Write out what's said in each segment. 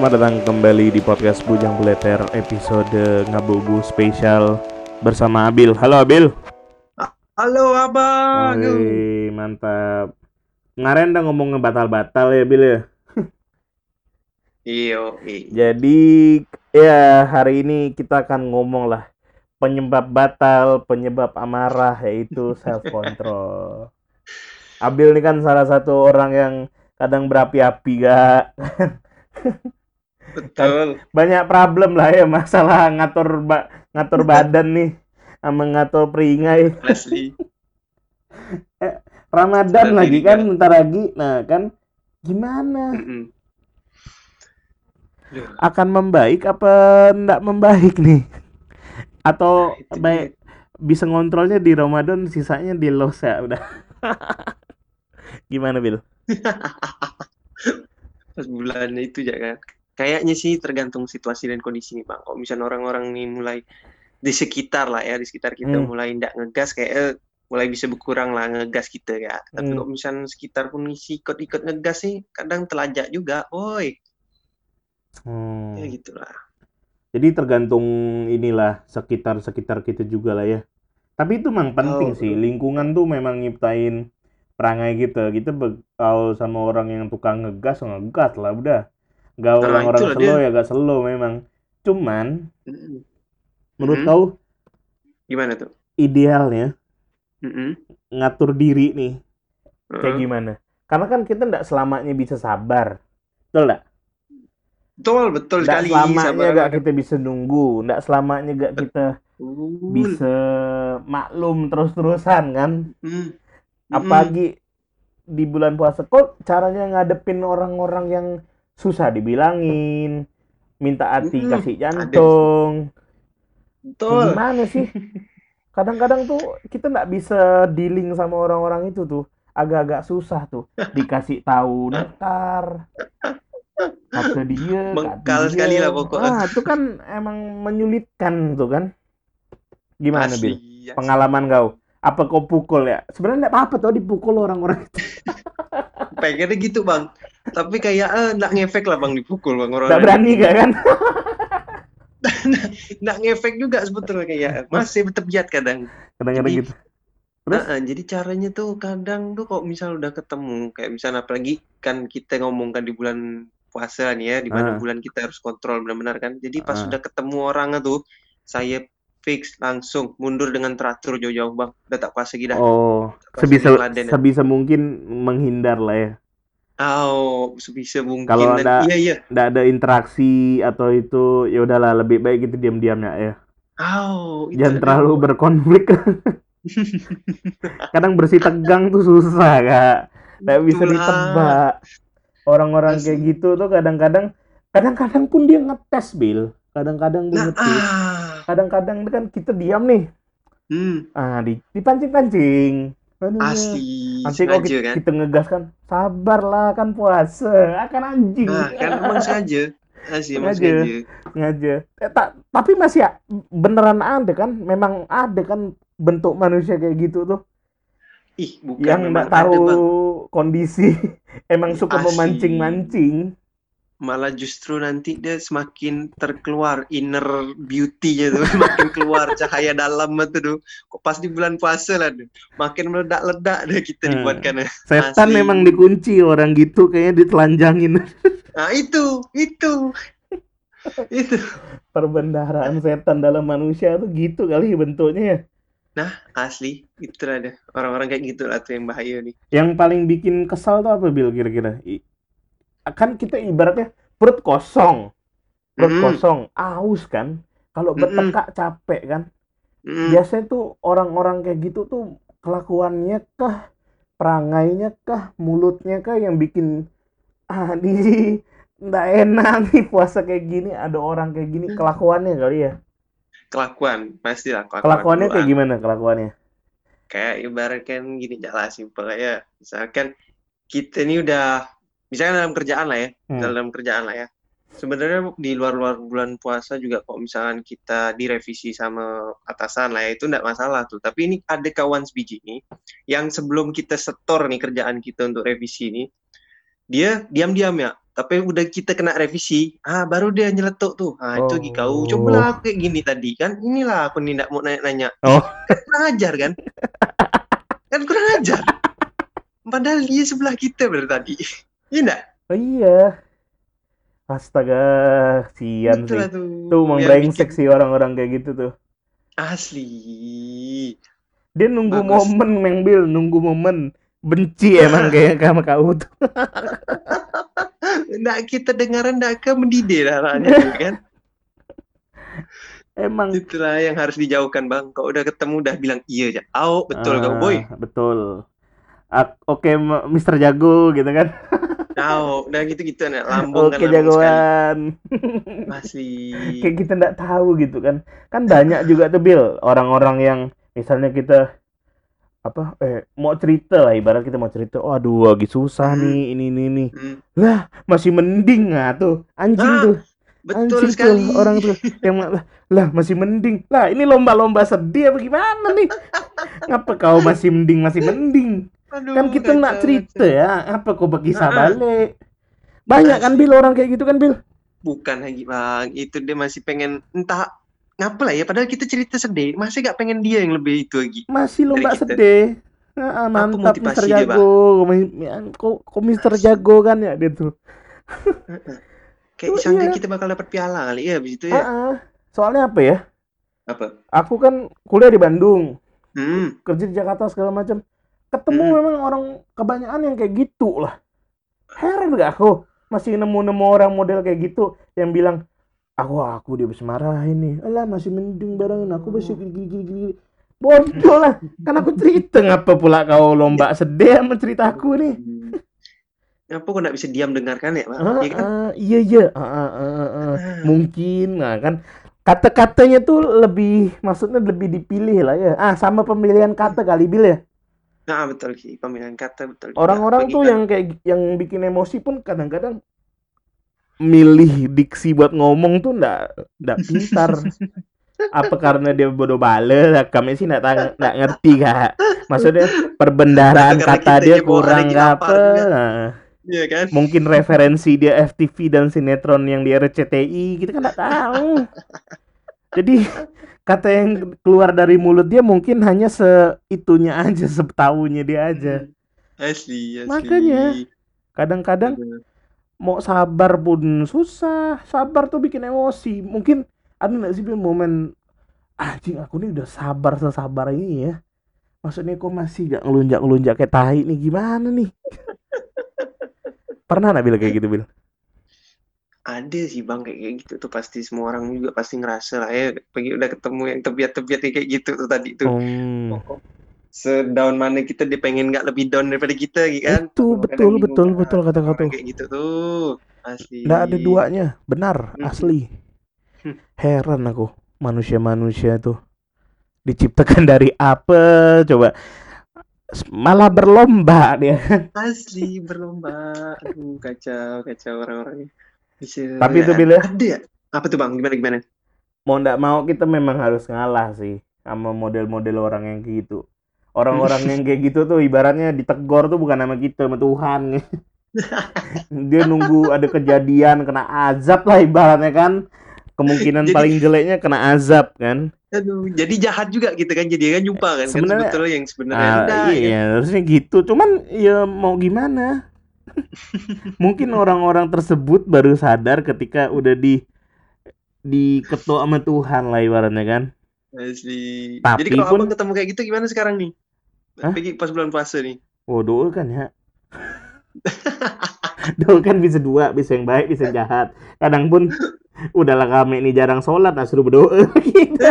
Selamat datang kembali di podcast Bujang Buleter episode Ngabubu spesial bersama Abil. Halo Abil. Halo abang. Woi, mantap. Kemarin udah ngomong ngebatal-batal ya Bil ya. Iyo, Jadi ya hari ini kita akan ngomong lah penyebab batal, penyebab amarah yaitu self control. Abil ini kan salah satu orang yang kadang berapi-api gak betul. banyak problem lah ya masalah ngatur ba ngatur badan nih sama ngatur peringai. Asli. Ramadan Berarti lagi kan bentar lagi. Nah kan gimana? Mm-mm. Duh, akan membaik apa enggak membaik nih? Atau itu baik bisa ngontrolnya di Ramadan sisanya di los ya udah. Gimana Bil? Pas bulannya itu ya kan. Kayaknya sih tergantung situasi dan kondisi nih bang. Kalau misalnya orang-orang nih mulai di sekitar lah ya, di sekitar kita Hmm. mulai ndak ngegas kayak eh, mulai bisa berkurang lah ngegas kita ya. Tapi Hmm. kalau misalnya sekitar pun isi ikut-ikut ngegas sih kadang telajak juga. Woi, Hmm. ya gitulah. Jadi tergantung inilah sekitar-sekitar kita juga lah ya. Tapi itu memang penting Oh. sih. Lingkungan tuh memang nyiptain perangai kita. Kita be- kalau sama orang yang tukang ngegas, ngegas lah udah. Gaul Nah, yang orang itulah slow dia. ya gak slow memang. Cuman Mm-mm. menurut Mhm. kau Gimana tuh? idealnya Mm-mm. ngatur diri nih kayak Heeh. gimana? Karena kan kita ndak selamanya bisa sabar. Betul nggak? Betul, betul Nggak sekali. selamanya gak banget. kita bisa nunggu. Ndak selamanya gak kita Betul. bisa maklum terus-terusan kan. Hmm. apalagi di bulan puasa kok caranya ngadepin orang-orang yang susah dibilangin. Minta hati Mm-mm. kasih jantung. Betul. gimana sih? Kadang-kadang tuh kita nggak bisa dealing sama orang-orang itu tuh. Agak-agak susah tuh. Dikasih tahu ntar kata dia Mengkal kata sekali lah pokoknya. ah itu kan emang menyulitkan tuh kan. Gimana Asli, bil? Asli. pengalaman kau. Apa kau pukul ya? Sebenarnya nggak apa-apa tuh dipukul orang-orang Pengennya gitu bang. Tapi kayak eh, nggak ngefek lah bang dipukul bang orang. nggak berani gak kan Nggak ngefek juga sebetulnya kayak masih bertebiat kadang. kadang-kadang Jadi- gitu Terus? Nah, jadi caranya tuh kadang tuh kok misal udah ketemu kayak misalnya apalagi kan kita ngomongkan di bulan puasa nih ya di mana bulan kita harus kontrol benar-benar kan. Jadi pas Ah. udah ketemu orangnya tuh saya fix langsung mundur dengan teratur jauh-jauh bang. Udah tak kuasa gitu. oh sebisa ya. sebisa mungkin menghindar lah ya Oh, sebisa mungkin Kalau ada- iya iya. ada interaksi atau itu ya udahlah lebih baik gitu diam-diam ya. Oh, itu jangan terlalu berkonflik. Kadang bersih tegang tuh susah kak. Nggak bisa ah. ditebak. Orang-orang Asli. kayak gitu tuh kadang-kadang kadang-kadang pun dia ngetes bil. Kadang-kadang dia Nah, ngetes ah. kadang-kadang kan kita diam nih. Hmm, ah di dipancing-pancing Aduh. asli Nanti kok sengaja kita, kan. kita ngegas kan, sabarlah kan puasa, akan anjing. Nah, kan emang sengaja. Asli emang Sengaja. sengaja. Ngaja. Eh, tak, tapi masih ya, beneran ada kan, memang ada kan bentuk manusia kayak gitu tuh, Ih, bukan yang nggak tahu kondisi, emang suka memancing-mancing. Malah justru nanti dia semakin terkeluar inner beauty-nya tuh, makin keluar cahaya dalam itu tuh. Kok pas di bulan puasa lah tuh, makin meledak-ledak deh kita Hmm. dibuatkan. Setan Asli. memang dikunci orang gitu, kayaknya ditelanjangin. Nah, itu, itu. itu Perbendaharaan setan dalam manusia tuh gitu kali bentuknya ya. asli itu ada orang-orang kayak gitu lah tuh yang bahaya nih Yang paling bikin kesal tuh apa Bil kira-kira? I- Kan kita ibaratnya perut kosong, perut Mm-mm. kosong, aus kan. Kalau bertekak capek kan. Mm-mm. Biasanya tuh orang-orang kayak gitu tuh kelakuannya kah, perangainya kah, mulutnya kah yang bikin ah di nggak enak nih puasa kayak gini ada orang kayak gini kelakuannya kali ya. kelakuan pasti lah kelakuan Kelakuannya kayak gimana kelakuannya? kayak ibarat kan gini jelas simpel ya misalkan kita ini udah misalkan dalam kerjaan lah ya Hmm. dalam kerjaan lah ya. Sebenarnya di luar-luar bulan puasa juga kok misalkan kita direvisi sama atasan lah ya itu enggak masalah tuh. Tapi ini ada kawan sebiji nih yang sebelum kita setor nih kerjaan kita untuk revisi ini dia diam-diam ya. Tapi udah kita kena revisi ah baru dia nyeletuk tuh. Ah itu lagi kau. Oh. cobalah aku kayak gini tadi kan inilah aku nih ndak mau nanya-nanya. Oh. kan kurang ajar kan? Kan kurang ajar. Padahal dia sebelah kita dari tadi iya enggak Oh, iya. Astaga, sian Betul sih. tuh Tuh emang brengsek bikin sih orang-orang kayak gitu tuh. asli Dia nunggu Bagus. momen, Meng Bil, nunggu momen. Benci emang kayak sama kau tuh. enggak kita dengaran enggak ke mendidih darahnya tuh kan Emang itulah yang harus dijauhkan bang kau udah ketemu udah bilang iya aja au betul kau boy Ah, betul. Ah, Oke, M- Mister Jago gitu kan. au udah gitu gitu nih lambung kan Oke, sekali. jagoan. asli Kayak kita nggak tahu gitu kan. Kan banyak juga tuh Bil, orang-orang yang misalnya kita apa eh mau cerita lah ibarat kita mau cerita oh aduh lagi susah Hmm. nih ini ini ini. Hmm, lah masih mending ah tuh. Anjing Ah, tuh. betul Anjing sekali. tuh orang tuh yang lah, lah masih mending. Lah ini lomba-lomba sedih apa gimana nih? Ngapa kau masih mending masih mending Aduh, kan kita nak cerita kacau. ya apa kau berkisah Ah, ah. balik banyak kan bil orang kayak gitu kan bil? Bukan lagi bang. Itu dia masih pengen entah ngapa lah ya padahal kita cerita sedih. Masih gak pengen dia yang lebih itu lagi. Masih lomba kita. sedih. Ah, ah, mantap motivasi Mister dia? Jago. Kok kok Mister Jago kan ya dia tuh? Kayak Oh, disangka iya. kita bakal dapat piala kali ya habis itu Ah, ya. Ah. soalnya apa ya? Apa? Aku kan kuliah di Bandung. Hmm. Kerja di Jakarta segala macam ketemu Hmm. memang orang kebanyakan yang kayak gitu lah. Heran gak aku? Masih nemu-nemu orang model kayak gitu yang bilang aku aku dia bisa marahin nih. Alah masih mending barangin aku masih gini gini gini, gini. bodoh lah kan aku cerita. Ngapa pula kau lomba sedih sama cerita aku nih apa kok nggak bisa diam dengarkan ya Ah, Iya kan? ah, iya iya. Ah, ah, ah, ah. mungkin nah kan. Kata-katanya tuh lebih maksudnya lebih dipilih lah ya. Ah sama pemilihan kata kali bil ya nah betul Ki pemilihan kata betul orang-orang tuh yang kayak yang bikin emosi pun kadang-kadang milih diksi buat ngomong tuh ndak ndak pintar. Apa karena dia bodoh bale kami sih ndak ndak ngerti kak. Maksudnya perbendaharaan kata dia kurang nggak apa juga. Nah, iya kan? Mungkin referensi dia FTV dan sinetron yang di RCTI kita kan nggak tahu. Jadi kata yang keluar dari mulut dia mungkin hanya seitunya aja setahunya dia aja. Asli asli. Makanya. kadang-kadang mau sabar pun susah. Sabar tuh bikin emosi. Mungkin ada nggak sih momen anjing aku nih udah sabar sesabar ini ya. Maksudnya kok masih gak ngelunjak ngelunjak kayak tahi nih gimana nih? Pernah nggak Bil kayak gitu Bil ada sih bang kayak kayak gitu tuh. Pasti semua orang juga pasti ngerasa lah ya pergi udah ketemu yang tebiat-tebiat kayak gitu tuh tadi tuh. Hmm. Kok- sedown mana kita dia pengen nggak lebih down daripada kita gitu kan? Itu, betul, bingung betul, kan, betul kata kau orang tuh. kayak gitu tuh. Asli. Nggak ada duanya. Benar Hmm. asli. Hmm. heran aku manusia-manusia tuh. Diciptakan dari apa coba. Malah berlomba dia. Asli berlomba. Aduh kacau kacau orang-orangnya bisa Tapi itu, Bil, ya? ada ya apa tuh bang gimana gimana mau ndak mau kita memang harus ngalah sih sama model-model orang yang kayak gitu. Orang-orang yang kayak gitu tuh ibaratnya ditegor tuh bukan sama kita, sama Tuhan. Dia nunggu ada kejadian kena azab lah ibaratnya kan. Kemungkinan Jadi- paling jeleknya kena azab kan. aduh jadi jahat juga gitu kan jadi kan jumpa kan kan Sebenarnya- sebetulnya yang sebenarnya Ah, enggak ya. iya, harusnya gitu. Cuman ya mau gimana? Mungkin orang-orang tersebut baru sadar ketika udah di diketuk sama Tuhan lah ibaratnya kan. Asli. Tapi Jadi kalau pun- abang ketemu kayak gitu gimana sekarang nih? Hah? Pas bulan puasa nih. Oh, doa kan ya. doa kan bisa dua, bisa yang baik, bisa yang jahat. Kadang pun udahlah kami ini jarang sholat, nah suruh berdoa. gitu.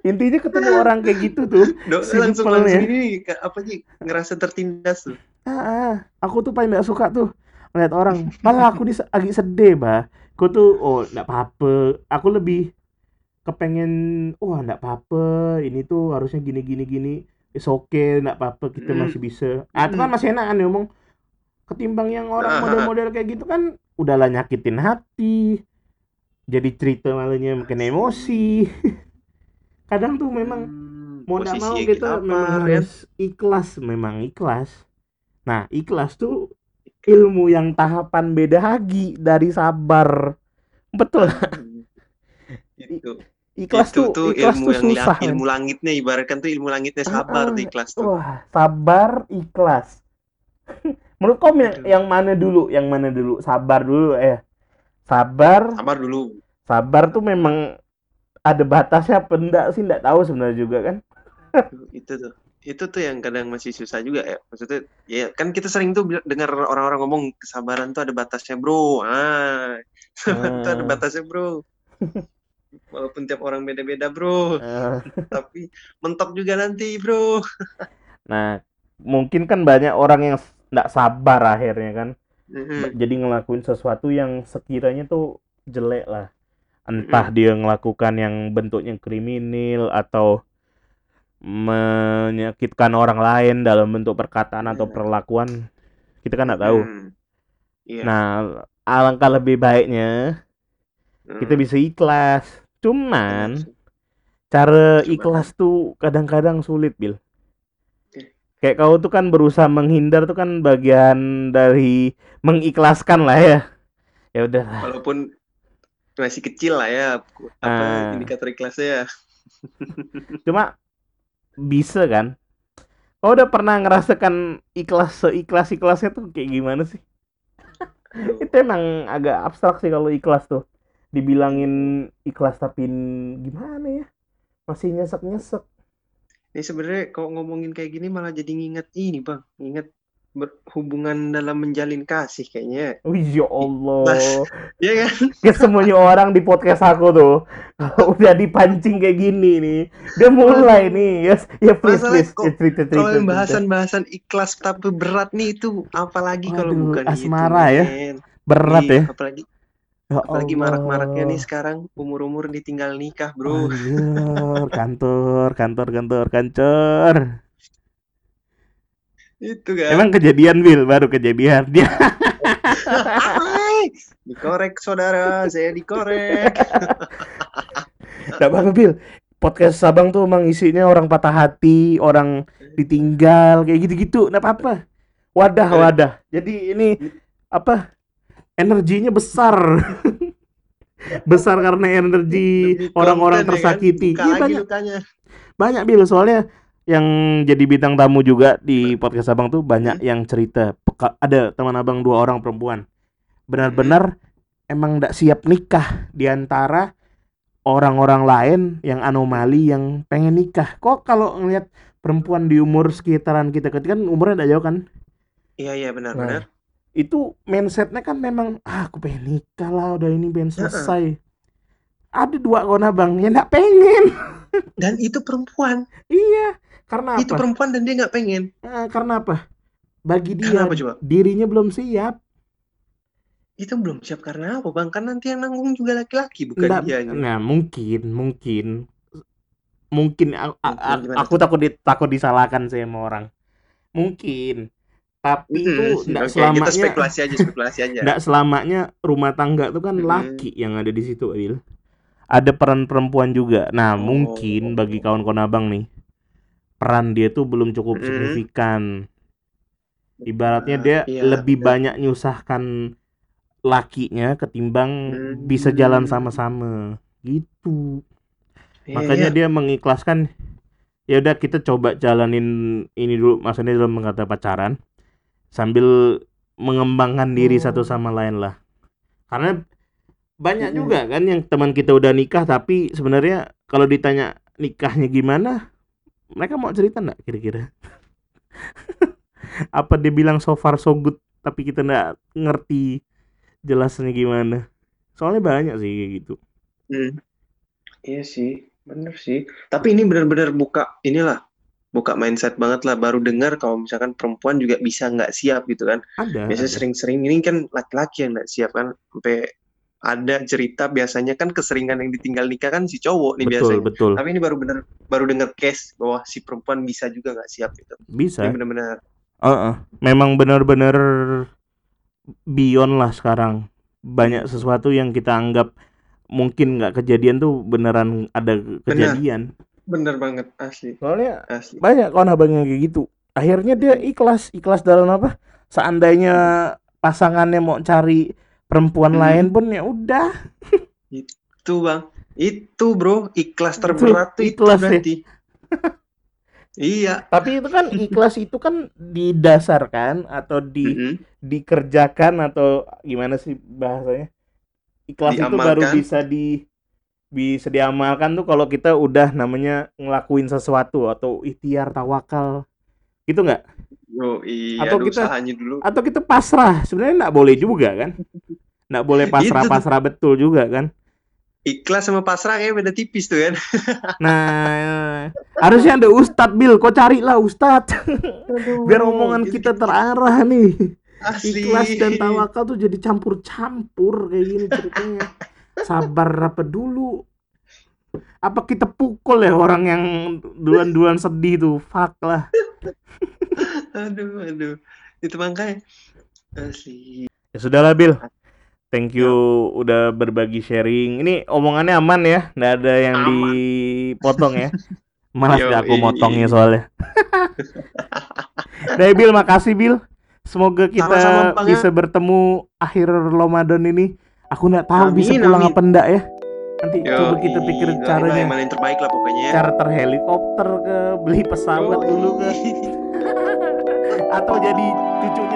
Intinya ketemu orang kayak gitu tuh. Do langsung langsung ini ka- apa sih ngerasa tertindas tuh. Ah, ah, aku tuh paling gak suka tuh ngeliat orang. Malah aku dis lagi sedih, bah. Aku tuh, oh, gak apa-apa. Aku lebih kepengen, oh, gak apa-apa. Ini tuh harusnya gini, gini, gini. It's okay, gak apa-apa. Kita Mm. masih bisa. Ah, itu kan Mm. masih enak kan ngomong. Ketimbang yang orang Ah, ah, ah. model-model kayak gitu kan, udahlah nyakitin hati. Jadi cerita malahnya makin emosi. Kadang tuh memang Hmm, mau nggak mau kita apa, memang harus ikhlas memang ikhlas nah ikhlas tuh ilmu yang tahapan beda lagi dari sabar betul Hmm. Itu. ikhlas itu tuh, tuh ikhlas ilmu tuh yang susah ilmu men. langitnya ibaratkan tuh ilmu langitnya sabar Ah, tuh ikhlas tuh. wah sabar ikhlas menurut kau yang, Aduh. yang mana dulu yang mana dulu sabar dulu eh sabar Sabar dulu. sabar tuh memang ada batasnya apa enggak sih? Enggak tahu sebenarnya juga kan. Itu tuh. Itu tuh yang kadang masih susah juga ya. Maksudnya ya kan kita sering tuh dengar orang-orang ngomong kesabaran tuh ada batasnya bro. Ah. Kesabaran tuh ada Ah. batasnya bro. Walaupun tiap orang beda-beda bro. Eh, tapi mentok juga nanti bro. Nah, mungkin kan banyak orang yang nggak sabar akhirnya kan. Mhm. Jadi ngelakuin sesuatu yang sekiranya tuh jelek lah. Entah dia ngelakukan yang bentuknya kriminal atau menyakitkan orang lain dalam bentuk perkataan atau perlakuan. Kita kan nggak tahu. Hmm. iya Nah, alangkah lebih baiknya kita Hmm. bisa ikhlas. Cuman cara Cuman. ikhlas tuh kadang-kadang sulit, Bil. Kayak kau tuh kan berusaha menghindar tuh kan bagian dari mengikhlaskan lah ya. Ya udah walaupun masih kecil lah ya apa Ah. indikator ikhlasnya ya Cuma bisa kan? Kau udah pernah ngerasakan ikhlas seikhlas-ikhlasnya tuh kayak gimana sih? Itu emang agak abstrak sih kalau ikhlas tuh. Dibilangin ikhlas tapi gimana ya? Masih nyesek-nyesek. Ini sebenarnya kalau ngomongin kayak gini malah jadi nginget ini bang, nginget berhubungan dalam menjalin kasih kayaknya. Wih, ya Allah. Iya kan? Kayak semuanya orang di podcast aku tuh kalau udah dipancing kayak gini nih, dia mulai nih. Yes, ya please Masalahnya please kok- ya, cerita cerita. Kalau bahasan-bahasan ikhlas tapi berat nih itu apalagi kalau Waduh, bukan asmara gitu, ya. men. berat Ih, ya. Apalagi Ya apalagi marak-maraknya nih sekarang umur-umur ditinggal nikah, Bro. Anjir, kantor, kantor, kantor, kantor. Itu kan. Emang kejadian Bill, baru kejadian dia. Dikorek saudara, saya dikorek. Gak apa-apa Bill. Podcast Sabang tuh emang isinya orang patah hati, orang ditinggal, kayak gitu-gitu. Gak apa-apa. Wadah, wadah. Jadi ini apa? Energinya besar. besar karena energi orang-orang ya kan? tersakiti. Iya banyak, lukanya. banyak Bill. Soalnya yang jadi bintang tamu juga di podcast Abang tuh banyak Hmm. yang cerita. Peka- ada teman Abang dua orang perempuan. Benar-benar emang nggak siap nikah di antara orang-orang lain yang anomali yang pengen nikah. Kok kalau ngelihat perempuan di umur sekitaran kita ketika kan umurnya udah jauh kan? Iya iya benar Nah, benar. Itu mindsetnya kan memang ah, aku pengen nikah lah udah ini pengen selesai. Ada dua kawan abang yang nggak pengen. Dan itu perempuan, Iya, karena itu apa? perempuan dan dia nggak pengen. Eh, karena apa? Bagi dia apa coba? dirinya belum siap. Itu belum siap karena apa bang? Kan nanti yang nanggung juga laki-laki bukan Nggak- dia. nah, mungkin, mungkin, mungkin a- a- Mungkin aku takut di- takut disalahkan sih sama orang. Mungkin, tapi itu Hmm, nggak oke, kita selamanya, spekulasi aja, spekulasi aja. nggak selamanya rumah tangga itu kan Hmm. laki yang ada di situ, Wil. Ada peran perempuan juga. Nah, Oh. mungkin bagi kawan-kawan abang nih, peran dia tuh belum cukup Hmm. signifikan. Ibaratnya Nah, dia iya, lebih benar. banyak nyusahkan lakinya ketimbang Hmm. bisa jalan sama-sama. Gitu. Iya, Makanya iya. dia mengikhlaskan ya udah kita coba jalanin ini dulu maksudnya dalam mengata pacaran sambil mengembangkan diri Oh. satu sama lain lah. Karena banyak Mm-mm. juga kan yang teman kita udah nikah tapi sebenarnya kalau ditanya nikahnya gimana mereka mau cerita nggak kira-kira apa dia bilang so far so good tapi kita nggak ngerti jelasnya gimana soalnya banyak sih kayak gitu Hmm. Iya sih, bener sih. Tapi ini benar-benar buka inilah, buka mindset banget lah. Baru dengar kalau misalkan perempuan juga bisa nggak siap gitu kan. ada Biasanya sering-sering ini kan laki-laki yang nggak siap kan. Sampai ada cerita biasanya kan keseringan yang ditinggal nikah kan si cowok nih betul biasanya. betul Tapi ini baru bener baru dengar case bahwa si perempuan bisa juga nggak siap gitu. bisa Ini benar-benar Heeh. memang benar-benar beyond lah sekarang banyak sesuatu yang kita anggap mungkin nggak kejadian tuh beneran ada kejadian bener banget asli soalnya asli. banyak kawan abang yang kayak gitu akhirnya dia ikhlas ikhlas dalam apa seandainya pasangannya mau cari perempuan Hmm. lain pun ya udah Itu bang, itu bro ikhlas terberat tuh itu ikhlas ya. berarti. iya. tapi itu kan ikhlas itu kan didasarkan atau di Mm-mm. dikerjakan atau gimana sih bahasanya ikhlas itu baru Diamalkan. bisa di bisa diamalkan tuh kalau kita udah namanya ngelakuin sesuatu atau ikhtiar tawakal gitu nggak Yo, iya Atau kita- dulu. atau kita pasrah. Sebenarnya nggak boleh juga kan? Nggak boleh pasrah pasrah betul juga kan? Ikhlas sama pasrah kayak beda tipis tuh kan. nah harusnya ada ustadz bil. Kok carilah ustadz. Biar omongan Gitu- kita terarah nih. Asli. ikhlas dan tawakal tuh jadi campur-campur kayak gini ceritanya. Sabar apa dulu? Apa kita pukul ya orang yang duluan-duluan sedih tuh? Fuck lah Aduh, aduh. Itu makanya asli. ya sudahlah Bil thank you udah berbagi sharing ini omongannya aman ya nggak ada yang Aman. dipotong ya malas deh aku motongnya soalnya Nah, Bil, makasih Bil. Semoga kita Sama-sama, Bang, ya. bisa bertemu akhir Ramadan ini. Aku nggak tahu Amin, bisa pulang amin. apa enggak ya. Nanti Yo, coba kita pikir caranya. yang terbaik lah pokoknya ya. Charter helikopter ke, beli pesawat Yoi. dulu ke, atau jadi cucunya